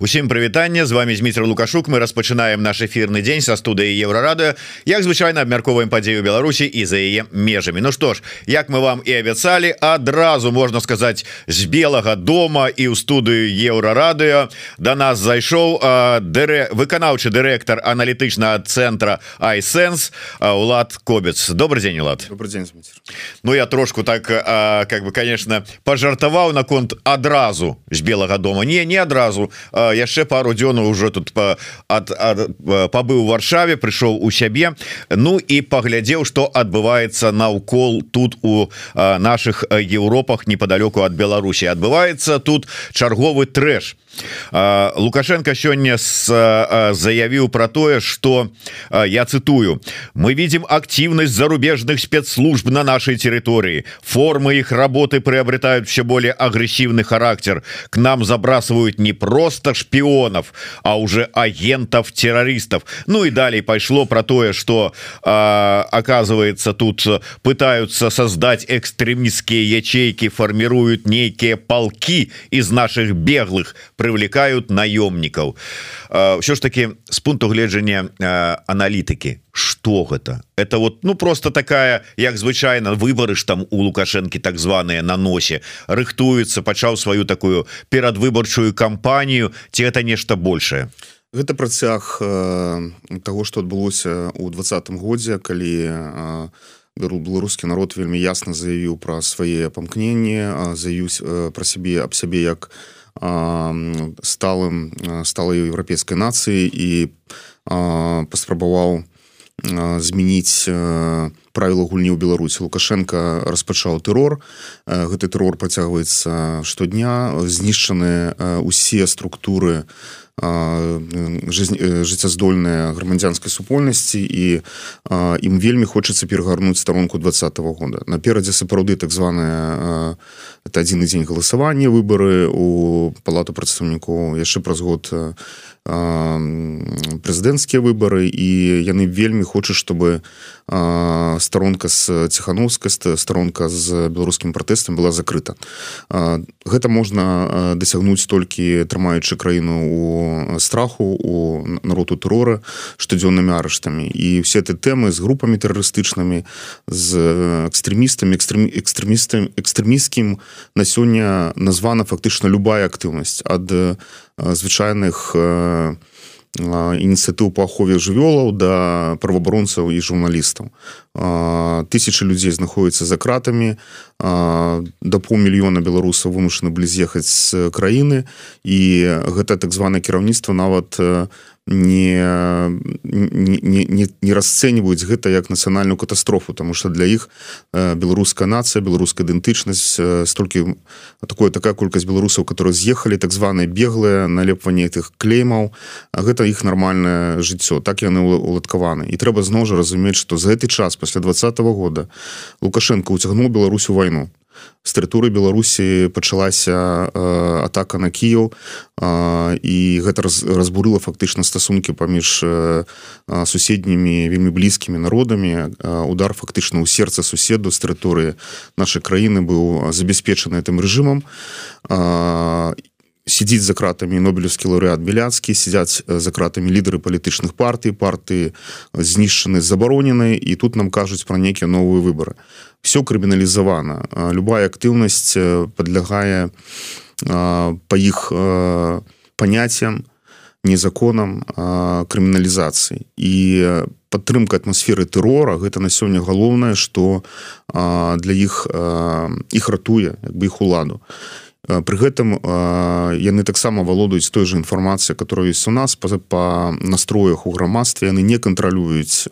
Усім прывітанне. З вами Дмітрий лукашук. Мы распачынаем наш эфирны дзень са студыі еўрарады як звычайна абмярковаем падзею Беларусі і за яе межамі. Ну што ж як мы вам і абяцалі адразу можна сказаць з белага дома і ў студыю еўрарадыо до нас зайшоў дырэ выканаўчы дырэктар аналітычнага цэнтра айсэнс Улад кобец. Добрый день Улад. Добрый день Ну я трошку так а, как бы конечно пожартаваў наконт адразу з белага дома. Не не адразу а яшчэ пару дзёнаў уже тут по ад, ад, пабыў варшаве прыйшоў у сябе. Ну і паглядзеў что адбываецца наўкол тут у наших Еўропах непоалёку ад Беларусі. Адбываецца тут чарговы трэш лукашенко сёння заявіў про тое что я цитую мы видим активность зарубежных спецслужб на нашей территории. Формы их работы приобретают все более агрессивный характер. К нам забрасывают не просто шпионов а уже агентов террористов ну и далее пошло про тое что оказывается тут пытаются создать экстремистские ячейки формируют некие полки из наших беглых при привлекают наемников. Все ж таки с пункту гледжання аналітыкі что гэта? Это вот ну просто такая як звычайно выборы ж там у лукашэнкі так званые на носе рыхтуецца пачаў сваю такую перадвыбарчую кампанію ці это нешта большее гэта працяг э, того что адбылося у двадцатым годзе калі э, беларускі народ вельмі ясна заявіў пра свае памкненні заюсь э, пра сябе аб сябе як у сталым сталай еўрапейскай нацыі і паспрабаваў змяніць правіла гульні ў Беларусі. Лукашенко распачаў тэрор. Гэты тэрор працягваецца штодня. Знішчаны усе структуры у жыццяздольная грамадзянскай супольнасці і ім вельмі хочацца перагарнуць старонку два -го года. Наперадзе сапраўды так званая это адзіны дзень галасавання выборы у палату прадстаўнікоў яшчэ праз год прэзідэнцкія выборы і яны вельмі хочуць чтобы старонка з ціхановскай старонка з беларускім пратэстам была закрыта. Гэта можна дасягнуць толькі трымаючы краіну у страху у народу тэрора штодзённымі арыштамі і все ты тэмы з групамі тэрарыстычнымі з экстрэмістамі экстрэм экстрэмістам экстрэміскім на сёння названа фактычна любая актыўнасць ад звычайных ініцыятыў па ахове жывёлаў да праваабаронцаў і журналістаў тысячи людзей знаходзяцца за кратамі да паўмільёна беларусаў вымушаны былі з'ехаць з краіны і гэта так званае кіраўніцтва нават не не не, не, расцэньваюць гэта як нацыянальную катастрофу тому что для іх беларуская нацыя беларуская ідэнтычнасць столькі такое такая колькасць беларусаў которые з'ехалі так званые беглыя налепванне этих клеймаў гэта іх нармальное жыццё. Так яны уладкаваны. І трэба зноў жа разумець что за гэты час пасля двадцатого года лукашенко уцягнул Беларусю войну з тэрыторыі беларусі пачалася э, атака на э, і гэта раз, разбурыла фактычна стасункі паміж э, суседнімі вельмі блізкімі народамі. Удар фактычна ў сердце суседу з тэрыторыі нашай краіны быў забяспечаны этим рэжымам. І сидзіць за кратамі нобелевскі лаўрэат беляцкі сядзяць за кратамі лідары палітычных партый партыі знішчаны забаронены і тут нам кажуць пра нейкія новыя выборы. Все крыміналізавана любая актыўнасць падлягае па іх паняццям незаконам крыміналізацыі і падтрымка атмасферы тэрора гэта на сёння галоўнае што для іх іх ратуе як бы іх уладу. і Пры гэтым яны таксама валодаюць той же інфармацыя, которая ёсць у нас па, настроях у грамадстве яны не кантралююць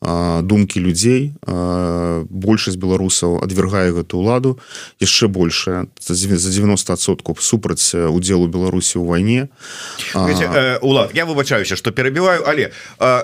думкі людзей. большасць беларусаў адвергае гэту ўладу яшчэ большая за 90соткаў супраць удзелу Беларусі ў вайне. Улад я выбачаюся, што перабіваю, але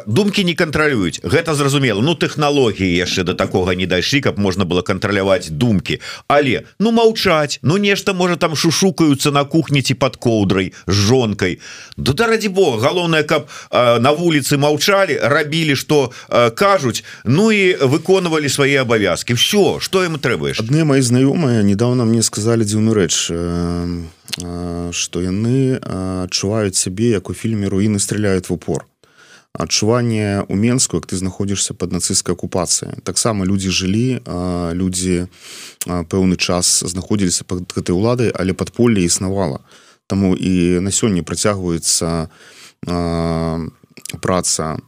думкі не кантралююць. Гэта зразумела ну тэхналогіі яшчэ да такога не дайшлі, каб можна было кантраляваць думкі. Але ну маўчаць, ну нешта может там шушукаются на кухне ці под коўдрай с жонкой да да ради бога галоўное каб э, на вуліцы маўчалі рабілі что э, кажуць Ну і выконывалі свои абавязки все что им трэбаешь адны мои знаёмыя недавно мне сказали дзіўную рэч э, что яны адчуваюць сябе як у фільме руіны стреляют в упор адчуванне у менску як ты знаходзішся под нацысцкай акупацыяй таксама людзі жылі людзі пэўны час знаходзіліся под гэтай уладай але падполле існавала. Таму і на сёння працягваецца праца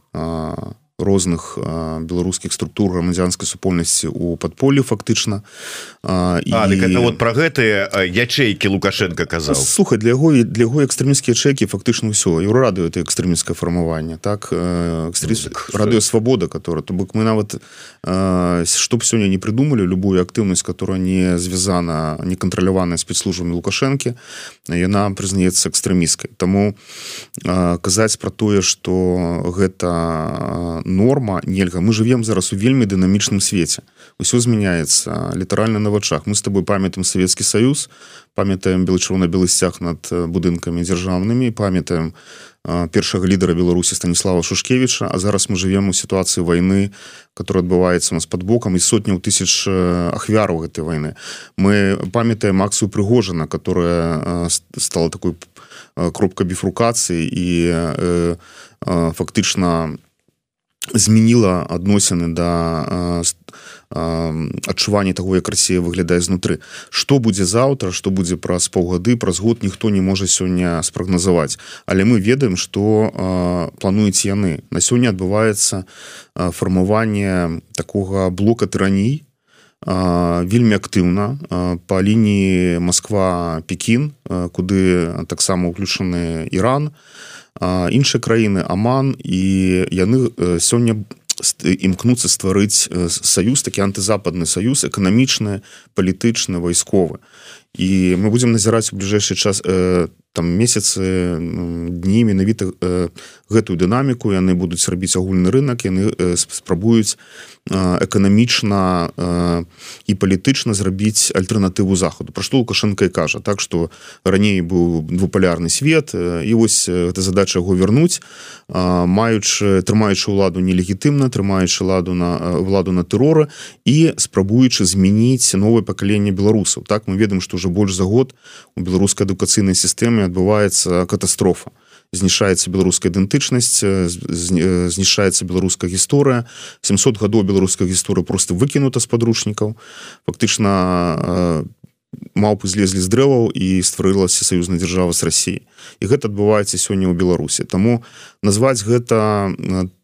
розных беларускіх структур грамадзянскай супольнасці у падполі фактычна. А, і... это вот про гэтыя ячейки лукашенко казаў. Слухай для яго і для яго экстрэміскія чэкі фактычна ўсё. Еўра радыё это экстрэміскае фармаванне так? Экстрі... ну, радыё свабода которая то бок мы нават чтоб сёння не придумали любую актыўнасць которая не звязана не кантраляваная спецслужбамі лукашэнкі яна прызнаецца экстрэміскай Таму казаць про тое что гэта норма нельга. Мы живем зараз у вельмі дынамічным свеце. Усё змяняецца літаральна на вачах. Мы с тобой памятаем Савецкі Саюз памятаем белчырвона-белы сцяг над будынкамі дзяржаўнымі памятаем першага лідара Беларусі станіслава шушкевича А зараз мы живем у сітуацыі войны которая адбываецца нас под бокам і сотняў тысяч ахвяраў гэтай войны мы памятаем акцыю прыгожана которая стала такой кропка біфрукацыі і фактычна у змяніла адносіны да адчування таго як Росія выглядае знутры. Что будзе заўтра что будзе праз паўгады праз год ніхто не можа сёння спрагназаваць. Але мы ведаем что плануюць яны. На сёння адбываецца фармаванне такога блока тыраній вельмі актыўна по лініі Москва Пекін куды таксама уключаны Іран іншыя краіны Аман і яны сёння імкнуцца стварыць саюз такі антызападны саюз эканамічны палітычны вайсковы. І мы будзем назіраць у бліжэйшы час там месяцы дні менавіта гэтую дынаміку яны будуць рабіць агульны рынок яны спрабуюць эканамічна і палітычна зрабіць альтэрнатыву захаду. Пра што лукашенко і кажа так что раней быў двупалярны свет і вось эта задача яго вярнуць маючы трымаючы ўладу нелегітымна трымаючы ладу на владу на тэрора і спрабуючы змяніць новае пакаленне беларусаў. Так мы ведаем што уже больш за год у беларускай адукацыйнай сістэме адбываецца катастрофа. Знішаецца беларуская ідэнтычнасць знішаецца беларуская гісторыя. 700 гадоў беларуская гісторыя просто выкінута з падручнікаў. Фактычна маўпы злезлі з дрэваў і стварылася саюзная дзяржава з Росіі і гэта адбываецца сёння ў Беларусі. Таму назваць гэта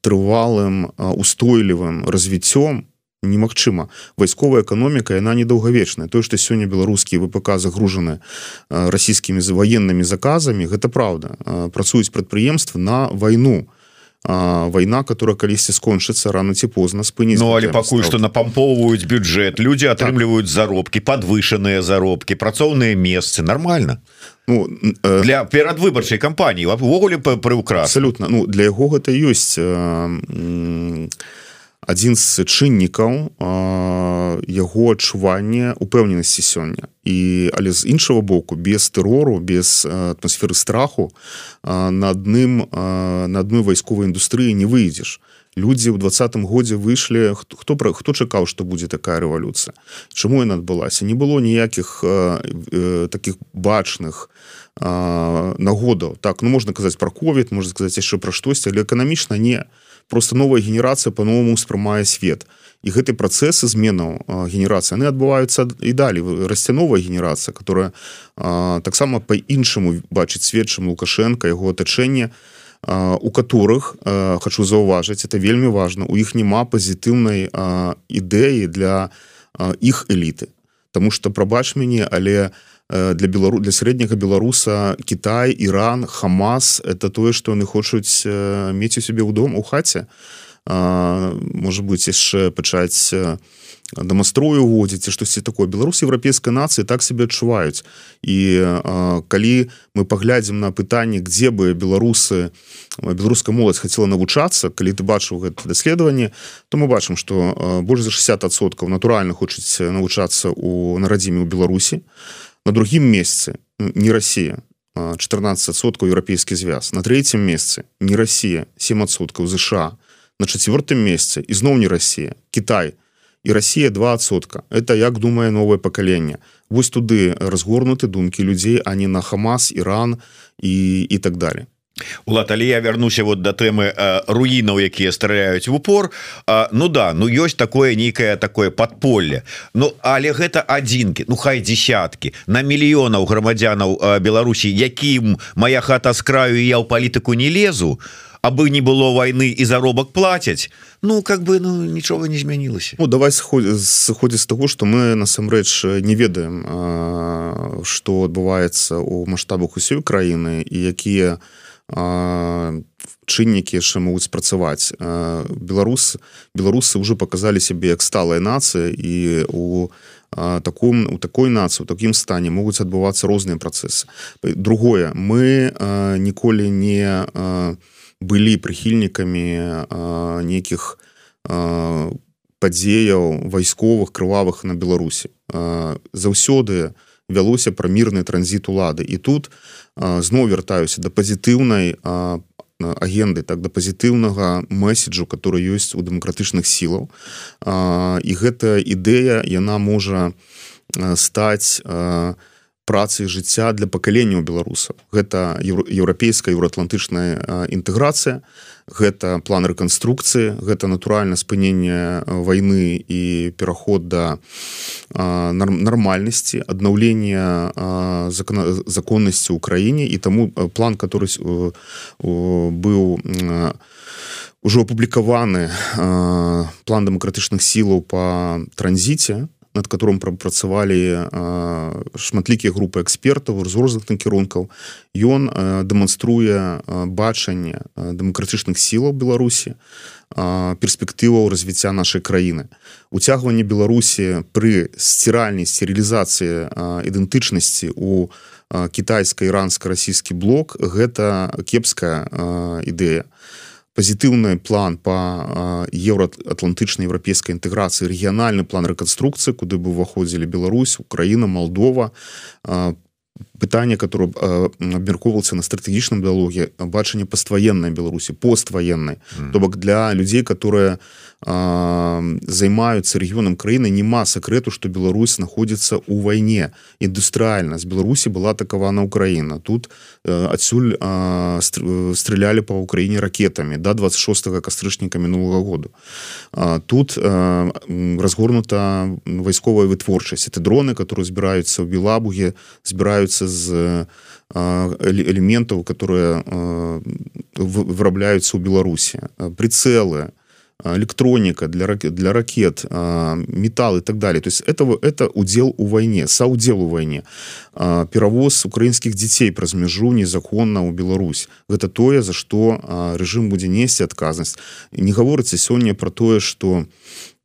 трывалым устойлівым развіццём немагчыма. Вайсковая эканоміка яна недаўгавечная. То што сёння беларускія ВПК загружаны расійскімі за военнымі заказамі гэта праўда. Працуюць прадпрыемствы на вайну. Вайна которая калісьці скончыцца рано ці позна спыніць Ну але пакуль што напампоўваюць бюджэт людзі атрымліваюць заробкі подвышаныя заробкі працоўныя месцы. Нормально Ну, для перадвыбарчай кампаніі увогуле прыўкра абсолютно Ну для яго гэта ёсць э, адзін з чыннікаў яго адчування упэўненасці сёння. І але з іншага боку без тэрору без атмасферы страху на адным на адной вайсковай індустрыі не выйдзеш. Людзі ў двадцатым годзе выйшлі хто пра хто чакаў што будзе такая рэвалюцыя? Чаму яна адбылася? Не было ніякіх э, таких бачных нагодаў. Так ну можна казаць про ковід можна сказаць яшчэ пра штосьці але эканамічна не. то просто новая генерацыя по-новому успрымае свет і гэты працэсы зменаў генерацыі яны адбываюцца і далі. Расце новая генерацыя которая таксама по-іншаму бачыць сведчым лукашенко яго атачэнне у которых хочу заўважыць это вельмі важно у іх няма пазітыўнай ідэі для іх эліты. Таму что прабач мяне але у для белару для сярэдняга беларуса Кітай Іран Хамас это тое што яны хочуць э, мець у сябе ў дом у хаце можа быть яшчэ пачаць э, дамастрою уводзіць штосьці такое. Беларус еўрапейскай нацыі так себе адчуваюць і а, калі мы паглядзім на пытанне где бы беларусы беларуская моладзь хотела навучацца калі ты бачыў гэта даследаванне то мы бачым что больш за 60соткаў натуральна хочуць навучацца у нарадзіме ў беларусі а на другім месцы не Россия 14соткаў еўрапейскі звяз на третьем месцы не Россия 7соткаў ЗША на чацвёртым месцы ізноў не Россия Китай. І Росія двасотка это як думае новое пакаленне вось туды разгорнуты думкі людзей а не на хамас Іран і і так далее Улад, але я вярнуся вот да тэмы руінаў якія стараюць в упор. А, Ну да ну ёсць такое нейкае такое подполле Ну але гэта адзінкі Ну хай десяткі на мільёнаў грамадзянаў Беларусі якім моя хата з краю я ў палітыку не лезу абы не было войны і заробак плацяць Ну как бы ну нічога не змянілася. Ну давай сыходзіць з того что мы насамрэч не ведаем что адбываецца у маштабах усёй краіны і якія у чыннікі яшчэ могуць спрацаваць. Беларус беларусы уже показалі сябе як сталая нацыя і у таком у такой нацыі у такім стане могуць адбывацца розныя працэсы. Другое мы ніколі не былі прыхільнікамі нейкіх падзеяў вайсковых крывавых на беларусі. Заўсёды вялося пра мірны транзіт улады. І тут у зноў вяртаюся да пазітыўнай агенды так да пазітыўнага месседжу который ёсць у дэмакратычных сілаў. І гэта ідэя яна можа стаць працай жыцця для пакаленняў беларусаў. Гэта еўрапейская еўраатлантычная інтэграцыя гэта план рэканструкцыі гэта натуральна спынення войны і пераход да нармальнасці аднаўлення законнасці ў краіне. І таму план который быў ужо апублікаваны план дэмакратычных сілаў по транзіце над которым прапрацавалі шматлікія групы экспертаў розных накірункаў. Ён дэманструе бачанне дэмакратычных сілаў беларусі перспектываў развіцця нашай краіны. Уцягванне беларусі пры сціральнай стерылізацыі ідэнтычнасці у кітайска-іранска-расійскі блок гэта кепская ідэя пазітыўны план по еўраатлантычнай еўрапейскай інтэграцыі рэгіянальны план рэканструкцыі куды бы уваходзілі Беларусь Украіна Молдова пытанне которое абмяркоўваецца на стратэгічным дыалоге бачанне пастваеннай беларусі постваеннай. Mm. то бок для людзей которые займаюцца рэгіёнам краіны няма сакрэту что Беларусь находится у вайне. Індустрыальна з Беларусі была атакавана Украіна. Тут адсюль стрелялі по Украіне ракетами до да, 26 кастрычніка мінулого году. Тут разгорнута вайсковая вытворчасць. Это дроны которые збіраюцца ў белабуге збіраюцца з элементаў которые вырабляюцца ў беларусі прицелы электроника для ракет для ракет металл и так далее. То есть этого это удел у войне саудел у войне. Перавоз украинских детей праз мяжу незаконна у Беларусь. Гэта тое за что режим будзе несці адказнасць не гаворыцца сёння про тое что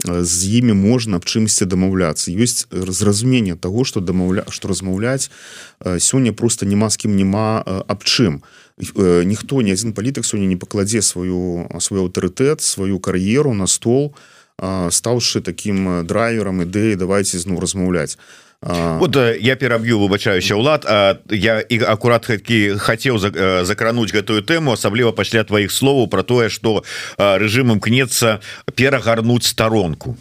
з імі можна аб чымсьці дамаўляцца. Ёсць зразуменне того что дамаўля что размаўляць сёння просто няма з кім няма аб чым. То Э, ніхто ні адзін палітык сёння не пакладзе сваю свой аўтарытэт сваю кар'еру на стол стаўшы таким драйверам ідэі давайте зноў размаўляць вот я пераб'ю выбачаюся ўлад я і акурат такі хацеў закрануць гэтую тэму асабліва пасля тваіх словаў про тое что рэжым імкнецца перагарнуць старонку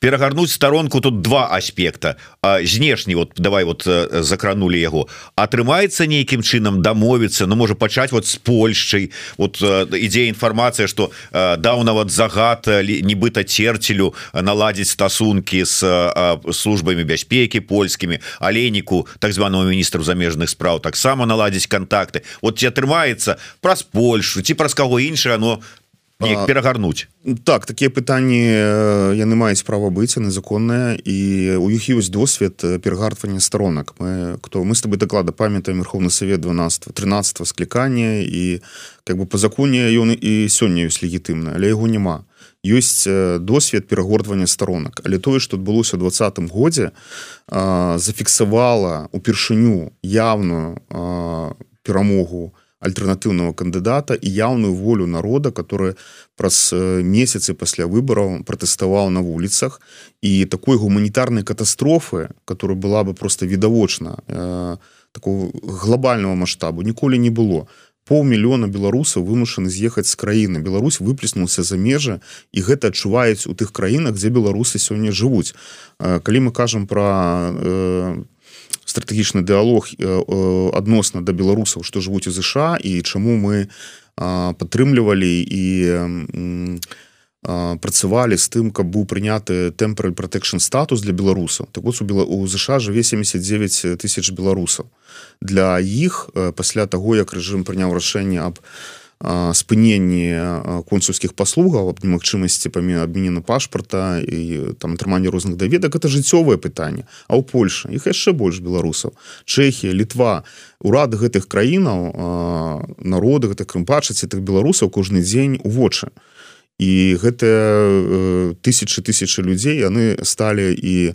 перагарнуць сторонку тут два аспекта. Знешні вот давай вот закранули яго. Атрымаецца нейкім чынам дамовіцца Ну можа пачаць вот с Польшчай. Вот ідзе інфармацыя что даў нават загад нібыта церцелю наладзіць стасункі с службамі бяспекі польскімі алейніку так званому міністру замежных спраў таксама наладзіць контакты вот ці атрымаецца праз Польшу ці праз каго іншае но перагарнуць так такія пытанні яны маюць права быць незаконныя і у іх ёсць досвед перагартвання сторонак мы кто мы с тобой доклада памятаем Верховны Совет 12 13 склікання і как бы по законе ён і сёння ёсць легітымна але яго няма ёсць досвед перагортвання сторонак але тое что адбылося двадцатым годзе зафіксавала упершыню явную перамогу у альтэрнатыўнага кандыдата і яўную волю народа который праз месяцы пасля выбораў пратэставаў на вуліцах і такой гуманітарнай катастрофы которая была бы просто відавочна э, такого глобального масштабу ніколі не было. Паўмільёна беларусаў вымушаны з'ехаць з краіны Беларусь выплеснулся за межы і гэта адчуваюць у тых краінах дзе беларусы сёння жывуць. Калі мы кажам про э, стратэгічны дыалог адносна да беларусаў што жывуць у ЗША і чаму мы падтрымлівалі і працавалі з тым каб быў прыняты тэмпер протэкшн статус для беларусаў. Так вот у бела у ЗША жыве 79 тысяч беларусаў. Для іх пасля таго як рэжым прыняў рашэнне аб спыненні консульскіх паслугаў аб немагчымасці памі абменена пашпарта і там атрыманне розных даведак это жыццёвае пытанне. А ў Польша іх яшчэ больш беларусаў. Чэхія літва урад гэтых краінаў народы гэтых крымпачыць тых беларусаў кожны дзень у вочы. І гэтыя тысячи тысячи людзей яны сталі і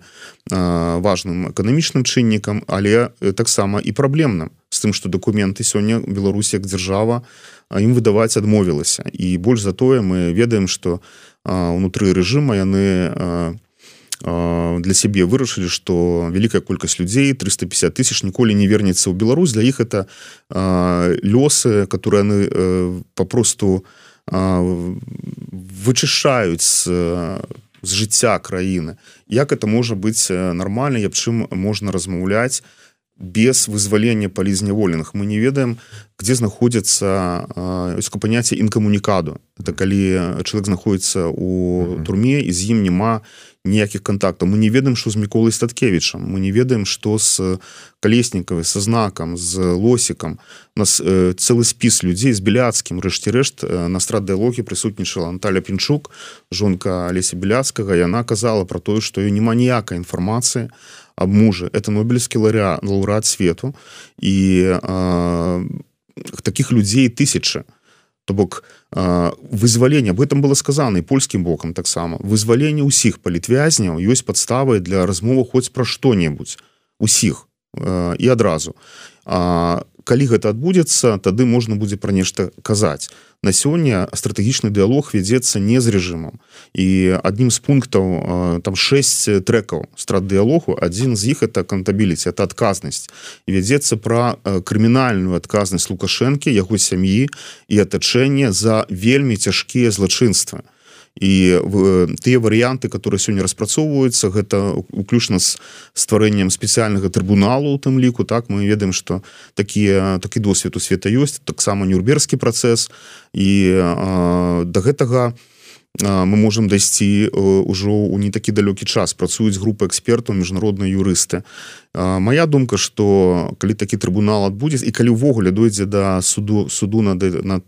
важным эканамічным чыннікам але таксама і праблемным. З тым што дакументы сёння Беларусь як дзяржава у ім выдаваць адмовілася. І больш за тое мы ведаем что унутры рэжыма яны для сябе вырашылі что вялікая колькасць людзей 350 тысяч ніколі не вернется ў Беларусь. Для іх это лёсы которые яны попросту вычышаюць з з жыцця краіны. Як это можа быць нармальна аб чым можна размаўляць без вызвалення палізняволеных мы не ведаем где знаходзіцца паняцце інкамунікаду это калі чалавек знаходіцца у турме і з ім няма ніякіх контактаў мы не ведаем что з міколай статкевичам мы не ведаем что с калеснікавы со знакам з лосікам нас цэлы спіс людзей з беляцкім рэшце рэшт на страдыялогі прысутнічала Анталя пінчук жонка алеся беляцкага яна казала про тое что няма ніякай інфармацыі а аб мужа это нобелевскі ларя лаўрад свету. І а, таких людзей тысяча то бок вызвалення об этом было сказано і польскім бокам таксама вызваленне ўсіх палітвязняў ёсць падставы для размовы хоць пра што-небудзь. Усіх і адразу. А калі гэта адбудзецца тады можна будзе пра нешта казаць на сёння стратэгічны дыалог вядзецца не з рэжымам. І адным з пунктаў там 6 трекаў страт дыалогу адзін з іх это кантабіліці это адказнасць. І вядзецца пра крымінальную адказнасць лукашэнкі яго сям'і і атачэнне за вельмі цяжкія злачынствы і тыя варыянты которые сёння распрацоўваюцца гэта уключна з стварэннем спецыяльнага трыбуналу у тым ліку так? Мы ведаем что такія такі досвед у света ёсць таксама нюрберскі працэс. І да гэтага у мы можем дайсці ўжо ў не такі далёкі час. Працуюць групы экспертаў міжнародныя юрысты моя думка что калі такі трыбунал адбудзе і калі ўвогуле дойдзе да суду суду над над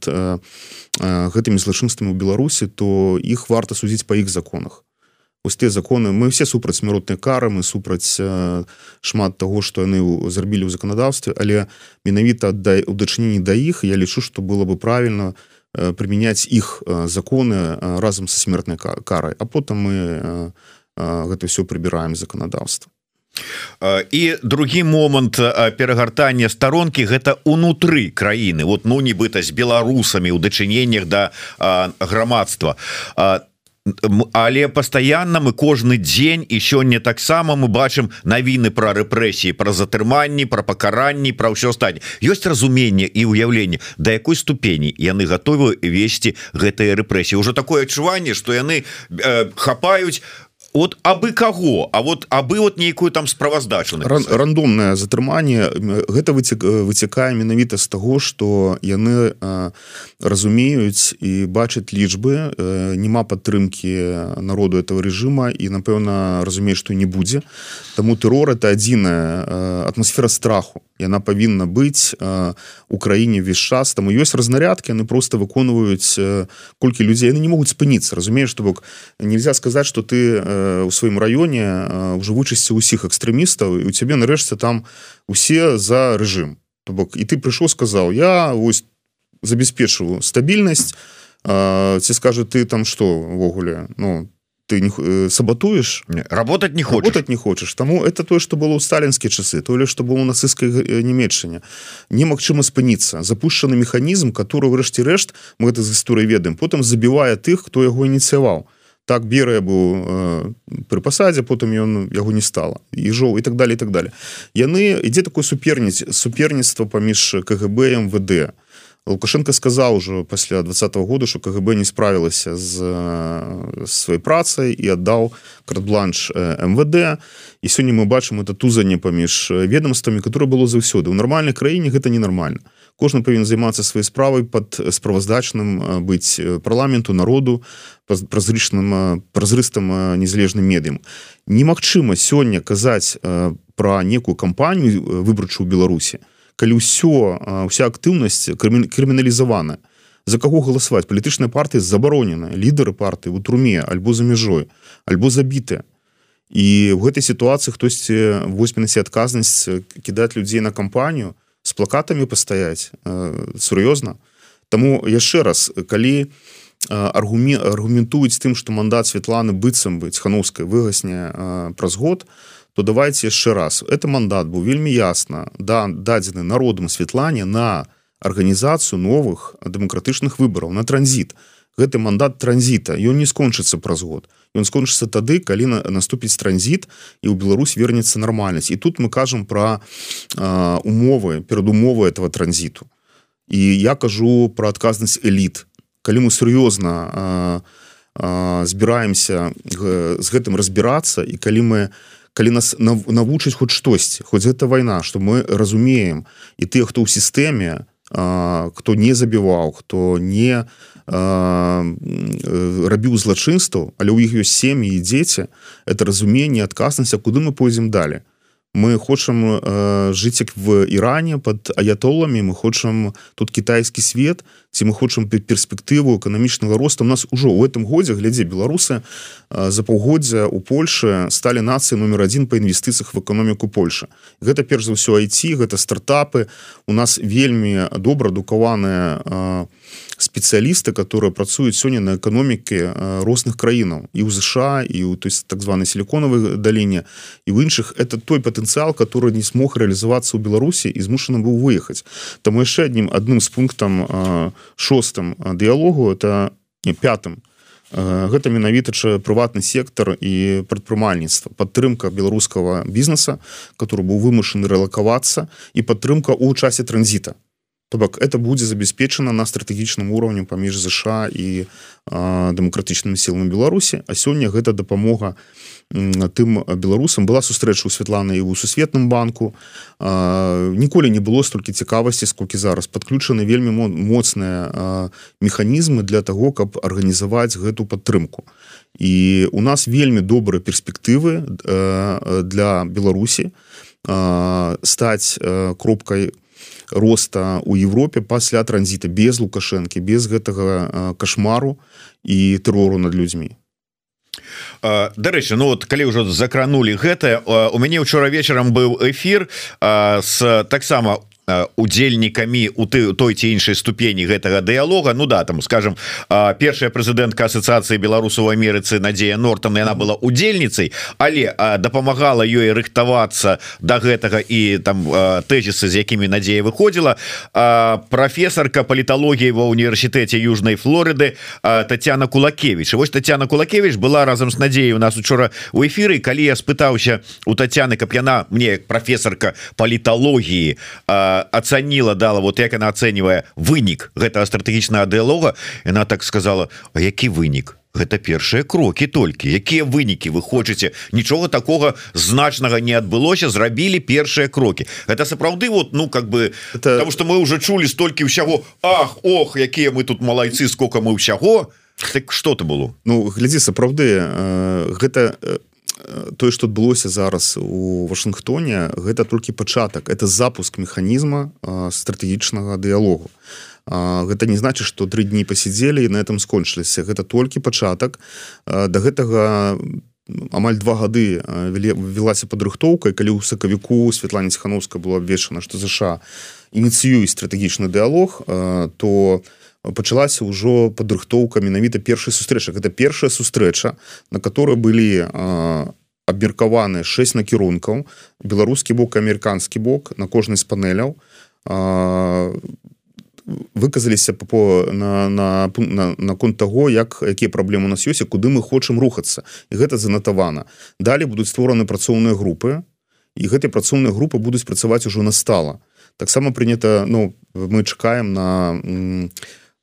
гэтымі злачынствамі ў беларусі то іх варта судзіць па іх законах. Тыя законы мы все супраць смяротныя кары мы супраць шмат того что яны зрабілі ў заканадаўстве але менавіта аддай у дачыненні да іх я лічу что было бы правильно у Э, прымяняць іх э, законы э, разам са смертнай карай а потым мы гэта все прыбіраем заканадаўства і другі момант перагартання старонкі гэта унутры краіны. Вот ну нібыта з беларусамі ў дачыненнях да грамадства. Там але постоянно мы кожны дзень і сёння таксама мы бачым навіны про рэпрэсіі про затрыманні про пакаранні про ўсё стань ёсць разуменне і ўяўленне да якой ступені яны готовы весці гэтыя рэпрэсіі. Уже такое адчуванне что яны э, хапаюць от абы каго? А вот абы вот нейкую там справаздачу Ран, рандомное затрыманне. Гэта выцек выцякае менавіта з таго что яны разумеюць і бачаць лічбы няма падтрымки народу этого режима і напэўна разумею что не будзе. Тому тэрор это адзіная атмасфера страху яна павінна быць у краіне весь час. Там ёсць разнарядки яны просто выконваюць колькі людзей яны не могуць спыніцца разумееш что бок нельзя сказаць что ты у сваім раёне уже вычысці ўсіх экстрэмістаў і у цябе нарэшце там усе за рэжым то бок і ты прыйшоў сказаў я вось забяспечваю стабільнасць ці скажу ты там что ввогуле ну ты не э, сабатуешь работать не хочешь. работать не хочешь. Тому это тое что было у сталінскія часы то ли что было у нацысцкай э, немецчане немагчыма спыніцца запущенны механізм который рэшце рэшт мы это з гісторыі ведаем потым забівае тых хто яго ініцыяваў так беры быў э, пры пасадзе потым ён яго не стала і жоў і так далее так далее. Яны ідзе такой суперніць суперніцтва паміж КГБ МВД лукашенко сказал уже пасля двадцатого года что кгб не справілася з сваёй працай і аддаў кратбланш мвд. І сёння мы бачым это тузанне паміж ведомствамі которое было заўсёды. У нармальнай краіне гэта ненармальна кожны павінен займацца сваёй справай под справаздачным быць парламенту народу празрычным празрыстым незалежным медыям. Немагчыма сёння казаць про некую кампанію выбарчую беларусі калі ўсё вся актыўнасць крыміналізавана. За каго галасаваць? Палітычныя партыі забаронены лідары партыі у труме альбо за мяжой альбо забітыя і в гэтай сітуацыі хтосьці восьмінасці адказнасць кідаць людзей на кампанію с плакатамі пастаяць сур'ёзна. Таму яшчэ раз калі аргумен аргументуюць тым што мандат Святланы быццам быць хановскай выгасне праз год то то давайте яшчэ раз. Это мандат быў вельмі ясна да дадзены народам Светлане на арганізацыю новых дэмакратычных выбараў на транзіт гэты мандат транзіта ён не скончыцца праз год. Ён скончыцца тады калі на наступіць транзіт і ў Беларусь вернецца нармальнасць. І тут мы кажам про умовы перадумовы этого транзіту. І я кажу про адказнасць эліт. Калі мы сур'ёзна збіраемся з гэтым разбірацца і калі мы не калі нас навучыць хоць штосьці хоць гэта вайна что мы разумеем. І ты хто ў сістэме хто не забіваў хто не рабіў злачынстваў але ў іх ёсць сем'і і дзеці это разуменне адказнасць куды мы пойдзем далі мы хочам э, жыць як в Іране под аятоламі мы хочам тут кітайскі свет ці мы хочам перспектыву эканамічнага росту. У нас ужо ў этом годзе глядзе беларусы э, за паўгоддзя у Польше сталі нацыі номер один па інвестыцыях в эканоміку Польша гэта перш за ўсё айти гэта стартапы. У нас вельмі добра адукаваныя э, спецыялісты которые працуюць сёння на эканомікі розных краінаў. І ў ЗША і у то есть так званой сіліконавай даліне і в іншых. Это той патэнцыял который не смог реалізавацца ў беларусі і змушаны быў выехаць там яшчэ адним адным з пунктам шостым дыялогу это не пятым. Гэта менавіта прыватны сектор і прадпрымальніцтва падтрымка беларускага бізнеса который быў вымушаны рэлакавацца і падтрымка ў часе транзіта То бок это будзе забяспечана на стратэгічным уровню паміж ЗША і дэмакратычнымі сіламі Беларусі. А сёння гэта дапамога тым беларусам. Была сустрэча ў Святланы і ў сусветным банку. А, ніколі не было столькі цікавасці сколькі зараз. Падключаны вельмі моцныя механізмы для того каб арганізаваць гэту падтрымку. І у нас вельмі добрыя перспектывы для Беларусі стаць кропкай у роста у Европе пасля транзіта без лукашэнкі без гэтага кашмару і тэрору над людзьмі. Дарэчы Ну вот калі ўжо закранули гэта у мяне учора вечарам быў эфир с таксама у удзельнікамі у ты той ці іншай ступені гэтага дыялога. Ну да там скажем першая прэзідэнтка асацыяцыі беларусаў Амерыцы Надзея Нортон яна была удзельніцай але дапамагала ёй рыхтавацца до да гэтага і там тэзісы з якімі Надзея выходзіла. Прафесарка паліталогіі ва універсітэце Южнай Флорыды Татяна Кулакевич вось Татяна Кулакевич была разам з Надзеяй у нас учора у эфіры. Калі я спытаўся у Татяны каб яна мне прафесарка паліталогіі а ацаніла дала вот як она ацэньвае вынік гэтага стратэгічнага дыалога яна так сказала А які вынік гэта першыя крокі толькі якія вынікі вы хочаце нічога такого значнага не адбылося зрабілі першыя крокі это сапраўды вот ну как бы это... потому что мы уже чулі столькі ўсяго Ах Ох якія мы тут малайцы сколько мы ўсяго так что-то было? Ну глядзі сапраўды э, гэта э, тое что адбылося зараз у Вашынгтоне гэта толькі пачатак. Это запуск механізма стратэгічнага дыялогу. Гэта не значит что тры дні пасядзелі і на этом скончыліся. Гэта толькі пачатак. Да гэтага амаль два гады велася падрыхтоўка калі ў сакавіку Святлане хановска было абвешана что ЗША ініцыююць стратэгічны дыялог то у пачалася ўжо падрыхтоўка менавіта першай сустрэча гэта першая сустрэча на которой былі абмеркаваны 6 накірункаў. Беларускі бок амерыканскі бок на кожнай з панеляў выказаліся по на на наконт того як якія праблемы у нас ёсць куды мы хочам рухацца. І гэта занатавана. Далі будуць створаны працоўныя групы і гэтай працоўныя групы будуць працаваць ужо настала. Таксама прынята ну мы чакаем на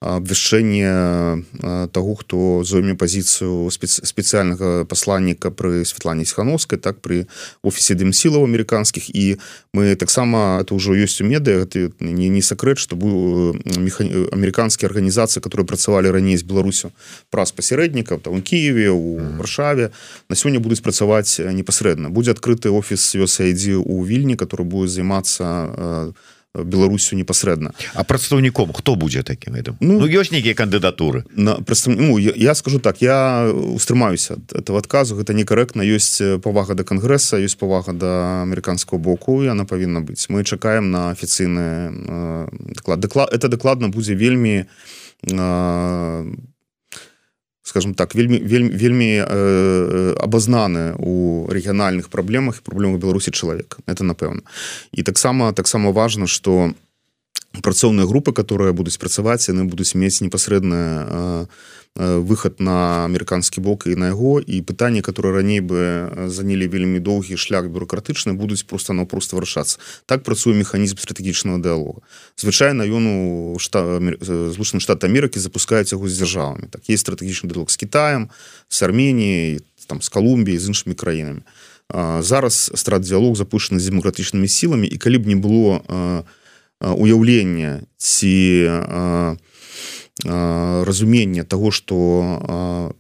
абвяшчэнне таго хто зойме пазіцыю спецыяльнага пасланніка пры Святлане схановскай так пры офісе дымсілаў амерыканскіх. І мы таксама это ўжо ёсць у медыа ты не не сакрэт што быў меха... амерыканскія арганізацыі которые працавалі раней з Беларусю праз пасярэднікаў там у Киеве у варшаве на сёння будуць працаваць непасрэдна. Будзе адкрыты офіс USAID у вільні который будет займацца у беларусю непасрэдна. А прадстаўніком хто будзе таким гэтым? Ну, ну ёсць нейкія кандыдатуры. на прадстав... ну, я, я скажу так я устрымаюся этого адказу. Гэта некарэктна. Ёсць павага да кангрэса ёсць павага да амерыканского боку яна павінна быць. Мы чакаем на афіцыйны э, даклад даклад это дакладна будзе вельмі э, скажем так вельмі вельмі вельмі э, абазнаны у рэгіянальных праблемах праблемах беларусі чалавек это напэўна і таксама таксама важно что працоўныя групы которые будуць працаваць яны будуць мець непасрэдна э, выход на амерыканскі бок і на яго. І пытанні которые раней бы занялі вельмі доўгі шлях бюрократычны будуць просто наўпрост вырашацца. Так працуе механізм стратэгічного дыалога звычайна ён у шта злучаны штат Амерыкі запускаюць яго з дзяржавамі. Так есть стратэгічны дыалог з Китаем с Арменіяй там с Колумбіяй з іншымі краінамі. Зараз страт дыалог запущены з демократычнымі сіламі. І калі б не было уяўлення ці разумення того что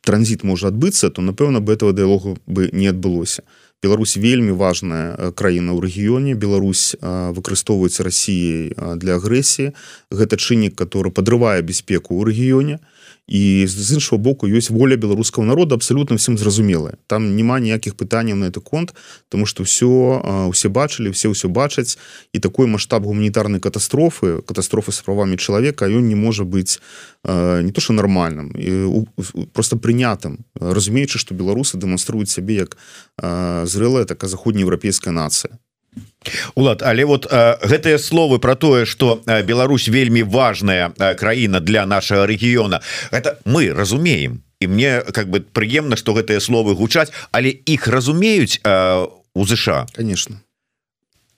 транзит можа адбыцца то напэўна бы этого дыалогу бы не адбылося. Беларусь вельмі важная краіна ў рэгіёне. Беларусь выкарыстоўваецца Росіяй для агрэсіі. Гэта чыннік который подрывае бяспеку ў рэгіёне і з іншого боку ёсць воля беларускаго народа абсолютно всем зразумелая. Там няма ніякіх пытанняў на это конт тому что все усе бачылі все ўсё бачаць. І такой масштаб гуманітарнай катастрофы катастрофы с правамі чалавека ён не можа быць не то что нармальным просто прынятым. Разумеючы что беларусы дэманструюць сябе як зрэлая такая заходнееўрапейская нацыя Улад але вот гэтыя словы про тое что Беларусь вельмі важная краіна для нашего рэгіёна это мы разумеем. І мне как бы прыемна что гэтыя словы гучаць але іх разумеюць у ЗША конечно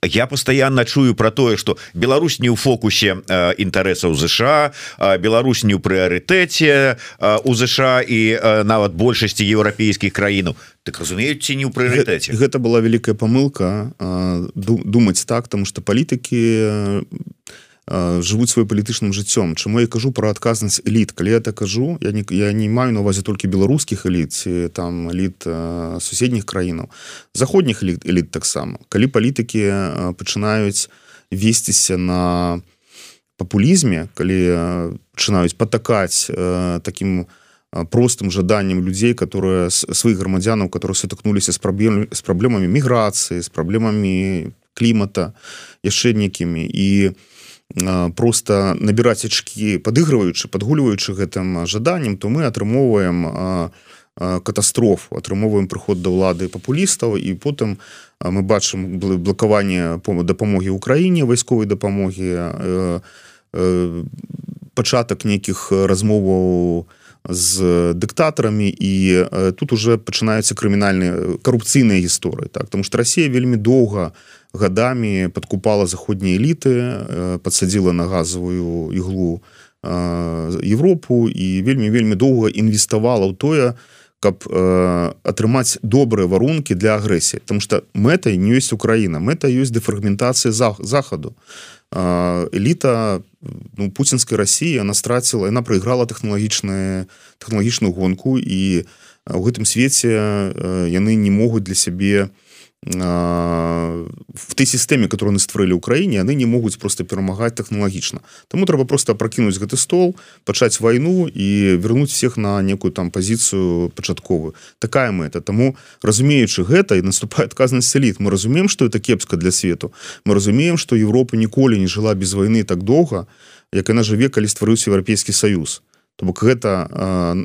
я постоянно чую про тое что Беларусь не ў фокусе э, інтарэсаў ЗША э, Беларусь не ў прыярытэце э, у ЗША і э, нават большасці еўрапейскіх краінаў так разумеюць ці не ў прыярытэце гэта была вялікая помылка э, думаць так тому что палітыкі э, жывуць свой палітычным жыццём Чаму я кажу про адказнасць эліт калі я так кажу я не я не маю на увазе толькі беларускіх эліт там эліт суседніх краінаў заходніх эліт эліт таксама калі палітыкі пачынаюць весціся на папулізме калі пачынаюць патакаць таким простым жаданнем людзей которые сваіх грамадзянаў которые сутыкнуліся з праблем з праблемамі міграцыі з праблемамі клімата яшчэ некімі і у просто набіраць ачки падыгрываючы падгульваючы гэтым жаданнем то мы атрымоўваем катастрофу. Атрымоўваем прыход да ўлады папулістаў і потым мы бачым блакаванне дапамогі ўкраіне вайсковай дапамогі пачатак нейкіх размоваў з дыктатарамі і тут уже пачынаюцца крымінальныя карупцыйныя гісторыі так? Потому что Росія вельмі доўга у годами подкупала заходнія эліты э, подсадила на газовую іглу э, Европу і вельмі вельмі доўга інвеставала ў тое каб э, атрымаць добрыя варункі для агрэсіі. Потому что мэтай не ёсць Украіна мэта ёсць дэфрагментацыя за захаду. Эліта ну, пуцінскай Росіі она страціла яна прайграла тэхналагічную тэхналагічную гонку і у гэтым свеце яны не могуць для сябе не в той сістэме которую мы стварылі ўкраіне яны не могуць просто перамагаць тэхналагічна Таму трэба просто пракінуць гэты стол пачаць вайну і вернуть всех на некую там пазіцыю пачатковую такая мэта Таму разумеючы гэта і наступае адказнасць эліт мы разумеем что это кепска для свету мы разумеем что Европа ніколі не жыла без войны так доўга як яна жыве калі стварыўся еўрапейскі саюз То бок гэта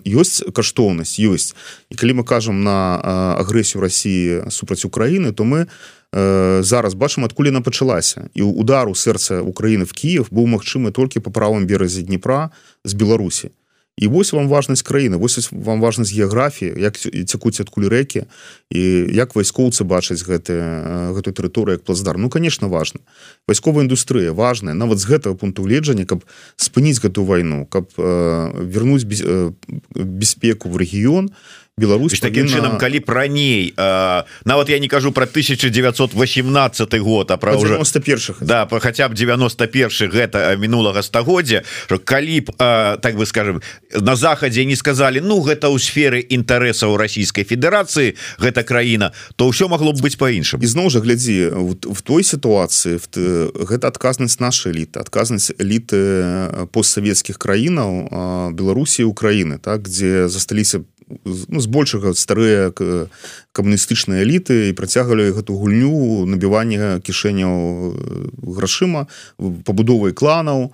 ёсць каштоўнасць ёсць. І калі мы кажам на агрэсію Росіі супраць Украіны то мы зараз бачым адкуль яна пачалася. І удару сэрца Украіны в Киев быў магчымы толькі па правым беразе Днепра з Беларусі і вось вам важнасць краіны вось вам важнасць геаграфіі як цякуць адкуль рэкі і як вайскоўцы бачаць гэты гэтую тэрыторыю як плацдар Ну конечно важно вайсковая індустрыя важная нават з гэтага пункту гледжання каб спыніць гэту вайну каб э, вернуць без, э, бяспеку в рэгіён Беларусь таким павінна... чынам калі б раней э, нават я не кажу про 1918 год а про уже 91 да по хотя б 91 гэта мінулага стагоддзя калі б э, так бы скажем на захадзе не сказали Ну гэта ў сферы інтарэсаў Российской Федерации гэта краіна то ўсё могло б быть по-іншаму ізноў жа глядзі в той сітуацыі гэта адказнасць нашай эліты адказнасць эліты постсавецкіх краінаў Беларусі Украіны так дзе засталіся ну, збольшага старыя камуністычныя эліты і працягвалі гэту гульню набівання кішэняў э, грашыма пабудовай кланаў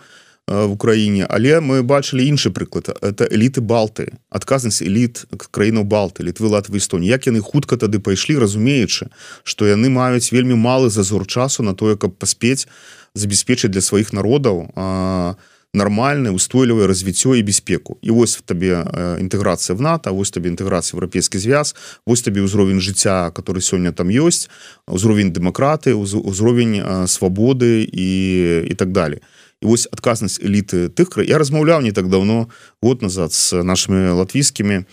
в Украіне. Але мы бачылі іншы прыклад. Это эліты балты адказнасць эліт краінаў балты літвы латвы Эстоні як яны хутка тады пайшлі разумеючы што яны маюць вельмі малы зазор часу на тое каб паспець забяспечыць для сваіх народаў а нармальное устойлівае развіццё і бяспеку і вось табе інтэграцыя в нато вось табе інтэграцыя еўрапейскі звяз вось табе ўзровень жыцця который сёння там ёсць узровень дэмакраты узровень свабоды і і так далее і вось адказнасць эліты тых кра я размаўляў не так давно год назад с нашими латвійскімі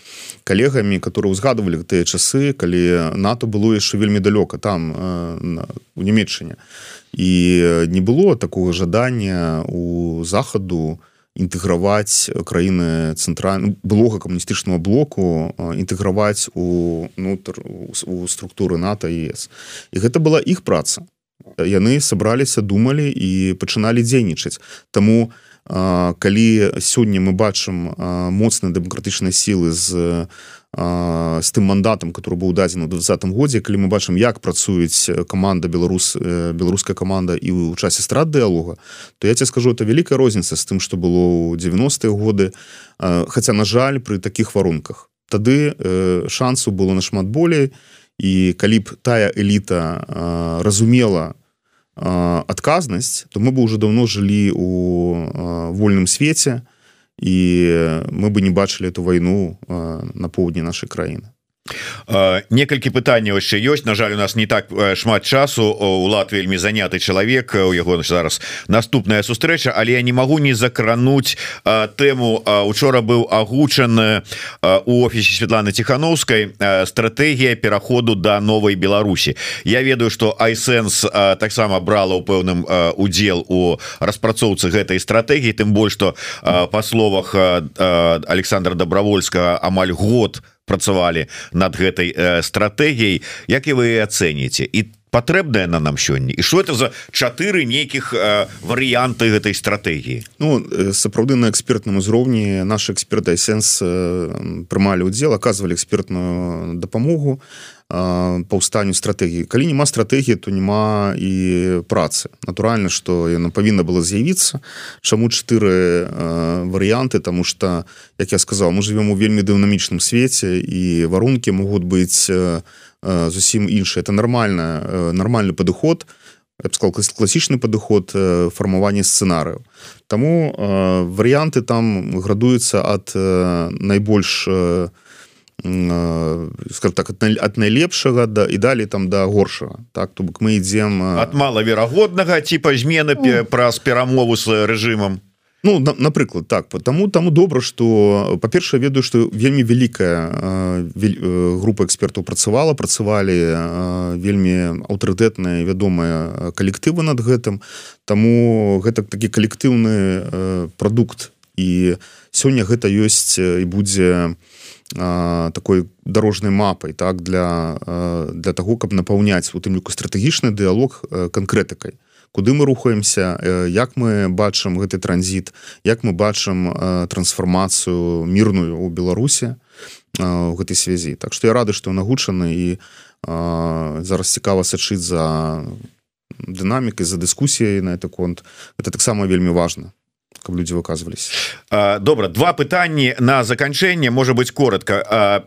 калегамі которые узгадывалі тыя часы калі нато было яшчэ вельмі далёка там у нямметчане і не было такого жадання у захаду інтэграваць краіны цэнтральна блога камуністычнага блоку інтэграваць у нутр у структуры нато ес. І гэта была іх праца яны сабраліся думалі і пачыналі дзейнічаць. Таму калі сёння мы бачым моцныя дэмакратычныя сілы з з тым мандатам который быў дадзен у двадцатым годзе калі мы бачым як працуюць команда беларус беларуская команда і ў часе страт дыалога то я тебе скажу это вялікая розніца з тым что было ў 90-е годы. Хаця на жаль при таких варунках. Тады шансу было нашмат болей. і калі б тая эліта разумела адказнасць то мы бы уже давно жылі у вольным свеце і мы бы не бачылі эту вайну на поўдні нашай краіны некалькі пытанняў яшчэ ёсць. На жаль у нас не так шмат часу. У лад вельмі заняты чалавек. У яго зараз наступная сустрэча. Але я не магу не закрануть тэму. Учора быў агучаны у офісе Светланы тихохановскай стратегія пераходу до да новой Беларусі. Я ведаю что айсэнс таксама брала ў пэўным удзел у распрацоўцы гэтай стратегії тым больш что па словах Александра добровольска амаль год у працавалі над гэтай э, стратэгіяй. Як і вы ацэніце? І патрэбная на нам сёння? І что это за чатыры нейкіх э, варыянты гэтай стратэгіі? Ну э, сапраўды на экспертным узроўні наш эксперты сэнс э, прымалі удзел аказвалі экспертную дапамогу паўстанню стратэгіі калі няма стратэгіі то няма і працы. Натуральна что яна павінна была з'явіцца чаму чатыры варыянты тому что як я сказал мы живвем у вельмі дынамічным свеце і варункі могуць быць зусім іншы это нормально нормальный падыход сказал класічны падыход фармавання сцэнарыяў Таму варыянты там градуюцца ад найбольш у скажем так от найлепшага да і далей там да горшага так? То бок мы ідзем от малаверагоднага типа змены ну, праз перамову с рэжымам. Ну на, напрыклад так. Потому таму добра что па-першае ведаю что вельмі вялікая група экспертаў працавала працавалі вельмі аўтарытэтныя вядомыя калектывы над гэтым. Таму гэта такі калектыўны прадукт. І сёння гэта ёсць і будзе у такой дорожнай мапай так для для того каб напаўняць у тым ліку стратэгічны дыалог канкрэтыкай. Куды мы рухаемся як мы бачым гэты транзіт як мы бачым трансфармацыю мірную у беларусе у гэтай связі так што я рады што нагучаны і зараз цікава сачыць за дынамікай за дыскусіяй на это конт. Это таксама вельмі важна каб люди выказывались. Добра два пытанні на заканчэнне может быть коротко.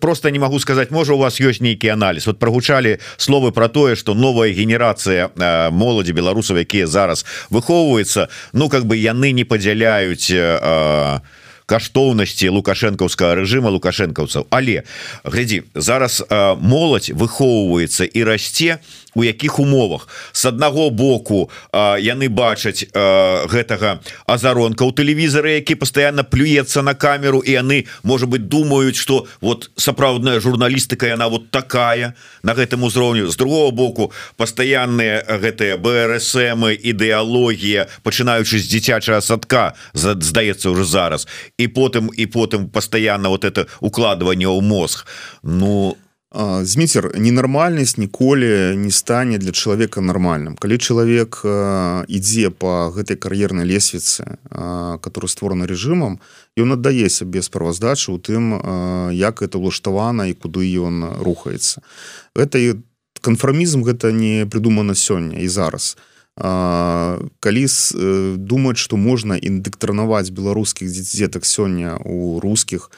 Просто не могу сказать можа у вас ёсць нейкі анализ? Вот прогучалі словы про тое что новая генерацыя моладзі беларусаў якія зараз выхоўваюцца ну как бы яны не падзяляюць а каштоўнасці лукашэнкаўскага рэжыма лукашэнкаўцаў. Але глядзі зараз моладзь выхоўваецца і расце у якіх умовах. С аднаго боку яны бачаць гэтага азаронка у тэлевізары які постоянно плюецца на камеру і яны может быть думаюць что вот сапраўдная журналістыка яна вот такая на гэтым узроўню з другого боку пастаянныя гэтыя брсмы ідэалогія пачынаючы з дзіцячага садка здаецца уже зараз і потым і потым постоянно вот это укладыванне ў мозг. Ну зміцер ненармальнасць ніколі не стане для чалавека нармальным калі чалавек ідзе по гэтай кар'ернай лесвіцы который створаны режимам ён аддае сябе справаздачы у тым як это ўлаштавана і куды ён рухаецца. Это і канфармізм гэта не придумана сёння і зараз. Калі думаць что можна індыктранаваць беларускіх дзетак сёння у рускіх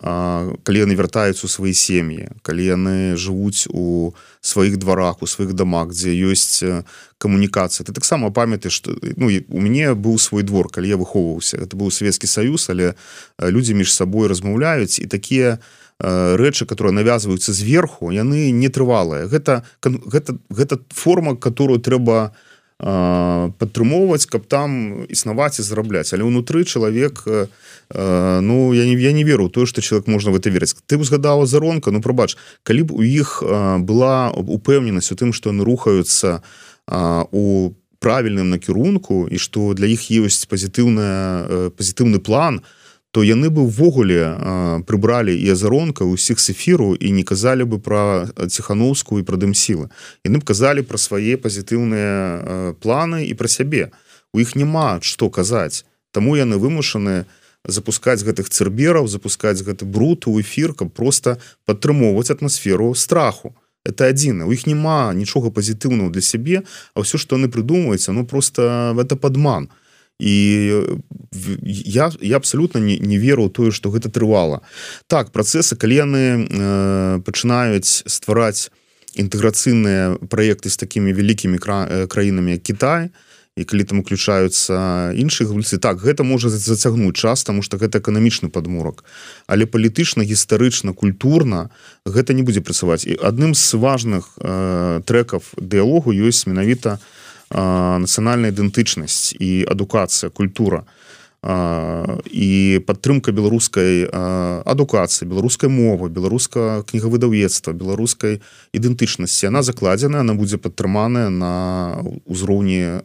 калі яны вяртаюцца у свае сем'і калі яны жывуць у сваіх дварах у сваіх дамах дзе ёсць камунікацыя ты таксама памяты што ну у мяне быў свой двор калі я выхоўваўся это быў савецкі саюз але людзі між сабой размаўляюць і такія рэчы которые навязваюцца зверху яны не трывалыя гэта гэта гэта форма которую трэба не падтрымоўваць каб там існаваць і зарабляць. Але ўнутры чалавек ну я не я не веру тое что человек можна в это верыць. Ты узгадала заронка Ну прабач калі б у іх была упэўненасць у тым что яны рухаюцца у правільным накірунку і что для іх ёсць пазітыўная пазітыўны план то то яны бы ўвогуле прыбралі і азаронка ўсіх с эфіру і не казалі бы пра ціхановскую і прадым сілы яны б казалі пра свае пазітыўныя планы і пра сябе. У іх няма што казаць. Таму яны вымушаны запускаць гэтых цырбераў запускаць гэты бруд у эфір каб просто падтрымоўваць атмасферу страху. Это адзіна. У іх няма нічога пазітыўнага для сябе а ўсё што яны прыдумваюць ну просто это падман. то і я я абсолютно не, не веру тое что гэта трывала так працесы калі яны э, пачынаюць ствараць інтэграцыйныя праекты з такімі вялікімі кра, э, краінамі Кітай і калі там уключаюцца іншыя гульцы так гэта можа зацягнуць час тому что гэта эканамічны падмурак але палітычна гістарычна культурна гэта не будзе працаваць. І адным з важных э, трекаў дыалогу ёсць менавіта у нацыянальная ідэнтычнасць і адукацыя культура і падтрымка беларускай адукацыі беларускай мовы беларуска кнігавыдаўецтва беларускай ідэнтычнасці она закладзена она будзе падтрыманая на ўзроўні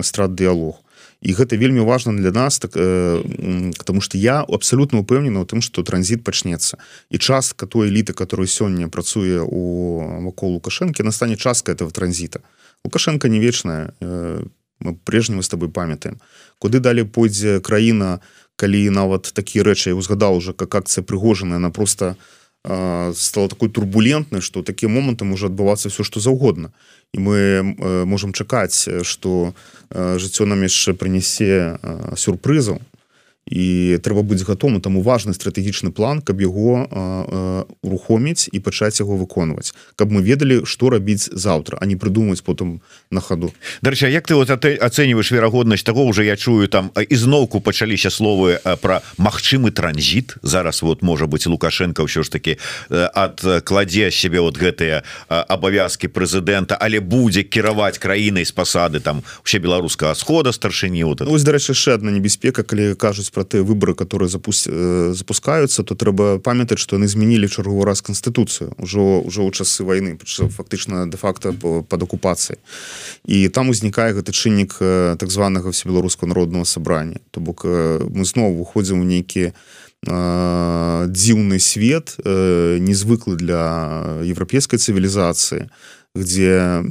страт дыалог і гэта вельмі важна для нас так потому что я абсолютно упэўнена у тым что транзит пачнецца. І частка той эліты которую сёння працуе у вакол лукашэнкі настане частка этого транзіта лукашенко не вечная э, мы прежнім мы с тобой памятаем. Куды далі пойдзе краіна калі нават такія рэчы я узгадал уже как акция прыгожаная она просто э, стала такой турбулентнай что такія моманты можа адбывацца все что заўгодна. І мы э, можем чакаць что жыццё нам яшчэ прынясе сюрпрызаў і трэба быць гатовым таму важны стратэгічны план каб яго рухоміць і пачаць яго выконваць. Каб мы ведалі што рабіць заўтра а не прыдумаць потым на хаду. Дарча Як ты вот ацэньваеш верагоднасць того уже я чую там ізноўку пачаліся словы про магчымы транзіт? Зараз вот можа быть лукашенко ўсё ж таки адкладзе сябе вот гэтыя абавязки прэзідэнта але будзе кіраваць краінай з пасады там усе беларускага схода старшыні вот ось дарэчы яшчэ одна небяспека калі кажуць про тыя выборы которые запуск э, запускаются то трэба памятаць что яны змянілі чарговы раз конституцыю ўжо ўжо ў часы войны фактычна де-факто под акупацыяй і там узнікае гэты чыннік э, так званого всебеларускаго народного сабрання то бок э, мы зноў выходзім у нейкі дзіўны свет незвыклы для еўрапейскай цывілізацыі где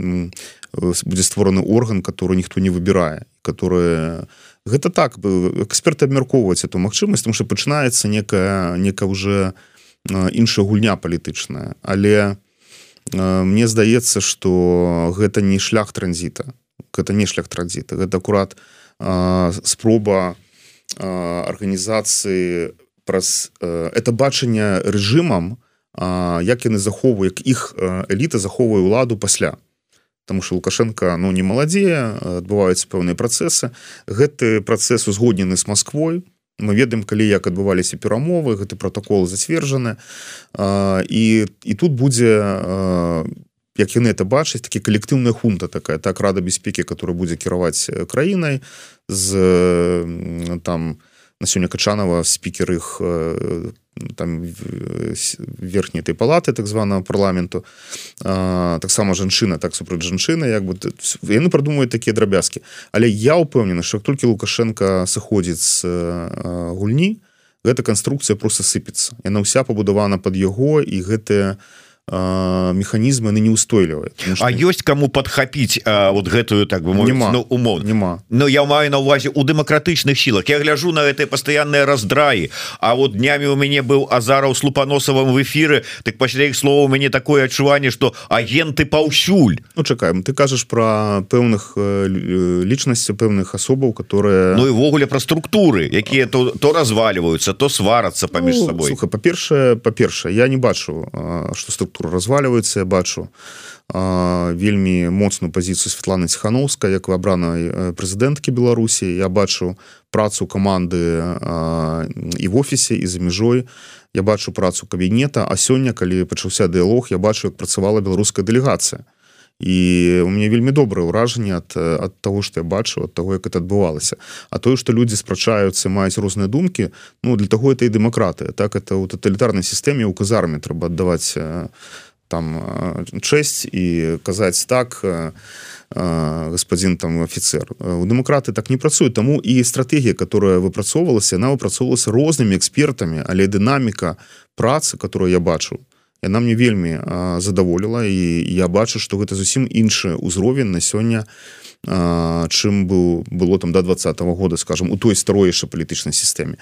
будзе створаны орган который ніхто не выбірае которые не гэта так бы эксперты абмяркоўваць эту магчымасць тому что пачынаецца некая некая уже іншая гульня палітычная. Але мне здаецца что гэта не шлях транзіта. Это не шлях транзіта. Гэта акурат спроба арганізацыі праз это бачанне рэжымам як яны захоўваю як іх эліта захоўвае ўладу пасля потому что лукашенко ну не маладзее адбываюцца пэўныя працэсы. Гэты працэс узгоднены с Москвой мы ведаем калі як адбываліся перамовы гэты протокол зацверджаны. І і тут будзе як яны это бачаць такі калектыўная хунта такая так рада бяспекі которая будзе кіраваць краінай з там на сёння качанова спікер іх там верхняй этой палаты так званого парламенту. Таксама жанчына так супраць жанчыны як бы яны прадумаюць такія драбязкі але я упэўнены что толькі лукашенко сыходзіць з гульні гэта канструкцыя просто сыпецца яна ўся пабудавана под яго і гэтая у механізмы яны неустойлівыя А ёсць кому падхапіць вот гэтую так бы нема. ну, умов нема. Но я маю на увазе у дэмакратычных сілах я гляжу на этой пастаянныя раздраі А вот днямі у мяне быў азараў с лупаносавым в эфиры так пасля іх слова у мяне такое адчуванне что агенты паўсюль Ну чакаем ты кажаш про пэўных лічнасці пэўных асобаў которые Ну івогуле пра структуры якія то то разваливаются то сварацца паміж ну, собой. па-першае па-першае я не бачу что структура структура разваливается я бачу вельмі моцную пазіцыю Святланы ціхановска як выбранай прэзідэнткі Беларусі. Я бачу працу каманды і в офісе і за мяжой. Я бачу працу кабінета. А сёння калі пачаўся дыялог я бачу як працавала беларуская дэлегацыя і у мяне вельмі добрае ўражанне ад ад того что я бачу от того як это адбывалася. А тое что людзі спрачаюцца маюць розныя думкі ну для того это і дэмакраты. Так это у тоталітарнай сістэме у казарме трэба аддаваць там чэсць і казаць так господин там офіцер у дэмакраты так не працуюць таму і стратегія которая выпрацоўвалася она выпрацоўвалася рознымі экспертамі але дынаміка працы которую я бачу яна мне вельмі задаволіла і я бачу что гэта зусім іншы ўзровень на сёння чым быў было там до два -го года скажем у той строіша палітычнай сістэме.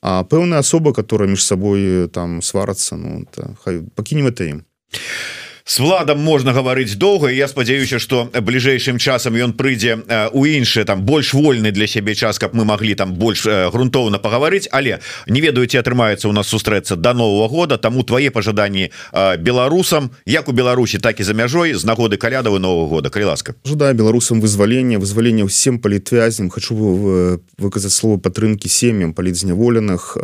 А пэўная асоба которая між сабой там сварацца ну хай пакінем это ім. а с владом можна гаварыць доўга я спадзяюся что бліжэйшым часам ён прыйдзе у іншы там больш вольны для сябе час каб мы могли там больш грунтоўна пагаварыць. Але не ведаеце атрымаецца у нас сустрэцца до нового года. Таму твае пожаданні беларусам як у Беларусі так і за мяжой з нагоды калядавы нового года. Калі ласка. Жадаю беларусам вызвалення вызвалення ўсім палітвязням. Хочу выказаць слово падтрымки сем'ям палітзняволеных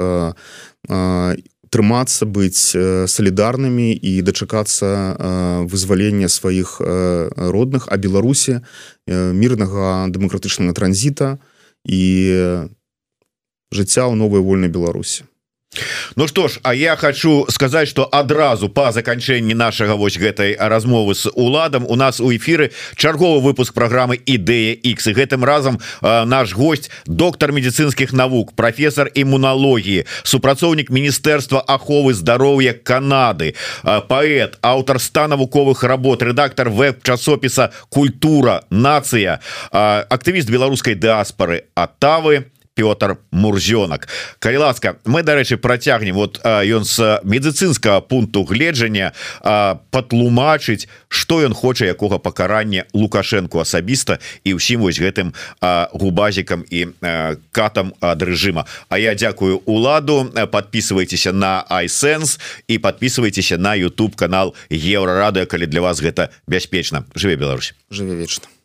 трымацца быць салідарнымі і дачакацца вызвалення сваіх родных. А беларусі мірнага дэмакратычнага транзіта і жыцця ў новай вольнай беларусі Ну что ж А я хочу сказать что адразу по заканчэнні нашага вось гэтай размовы с уладам у нас у эфиры чарговы выпуск программы ідэя X і гэтым разам э, наш гость доктор медицинских навук профессор імунології супрацоўнік міністэрства аховы здароўя Канады э, паэт аўтар ста навуковых работ редактор веб-часопіса культура. Нацыя э, актывіст беларускай дыаспоры атавы Пётр мурзёнак калі ласка мы дарэчы працягнем. Вот ён з медыцынскага пункту гледжання патлумачыць что ён хоча якога пакарання лукашенко асабіста і ўсім вось гэтым губазікам і катам ад рэжыма. А я дзякую уладу подписывайтеся на айсенс і подписывайтеся на YouTube канал еврорада калі для вас гэта бяспечна. Жыве Беларусь. Жыве вечна